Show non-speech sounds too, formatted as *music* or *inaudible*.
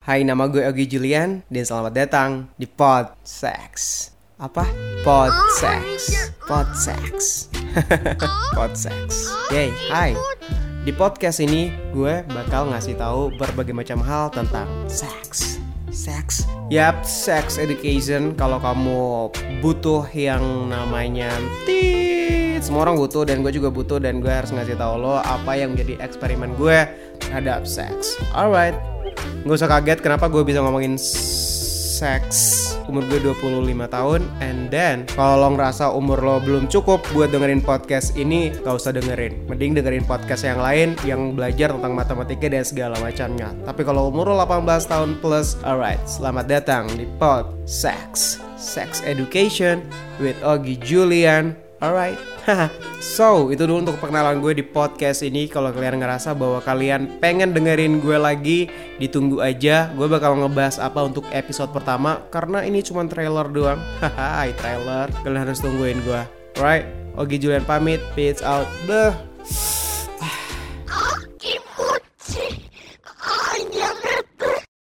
Hai, nama gue Ogi Julian dan selamat datang di Pod Sex. Apa? Pod Sex. Pod Sex. *laughs* Pod Sex. Yay, hai. Di podcast ini gue bakal ngasih tahu berbagai macam hal tentang seks. Seks. Yap, sex education kalau kamu butuh yang namanya tit. Semua orang butuh dan gue juga butuh dan gue harus ngasih tahu lo apa yang menjadi eksperimen gue terhadap seks. Alright, Gak usah kaget kenapa gue bisa ngomongin seks. Umur gue 25 tahun and then kalau lo ngerasa umur lo belum cukup buat dengerin podcast ini gak usah dengerin. Mending dengerin podcast yang lain yang belajar tentang matematika dan segala macamnya. Tapi kalau umur lo 18 tahun plus alright selamat datang di Pod Sex Sex Education with Ogi Julian Alright, so itu dulu untuk perkenalan gue di podcast ini. Kalau kalian ngerasa bahwa kalian pengen dengerin gue lagi, ditunggu aja. Gue bakal ngebahas apa untuk episode pertama karena ini cuma trailer doang. Haha, trailer. Kalian harus tungguin gue. Alright, Ogi Julian pamit. Peace out. Bye.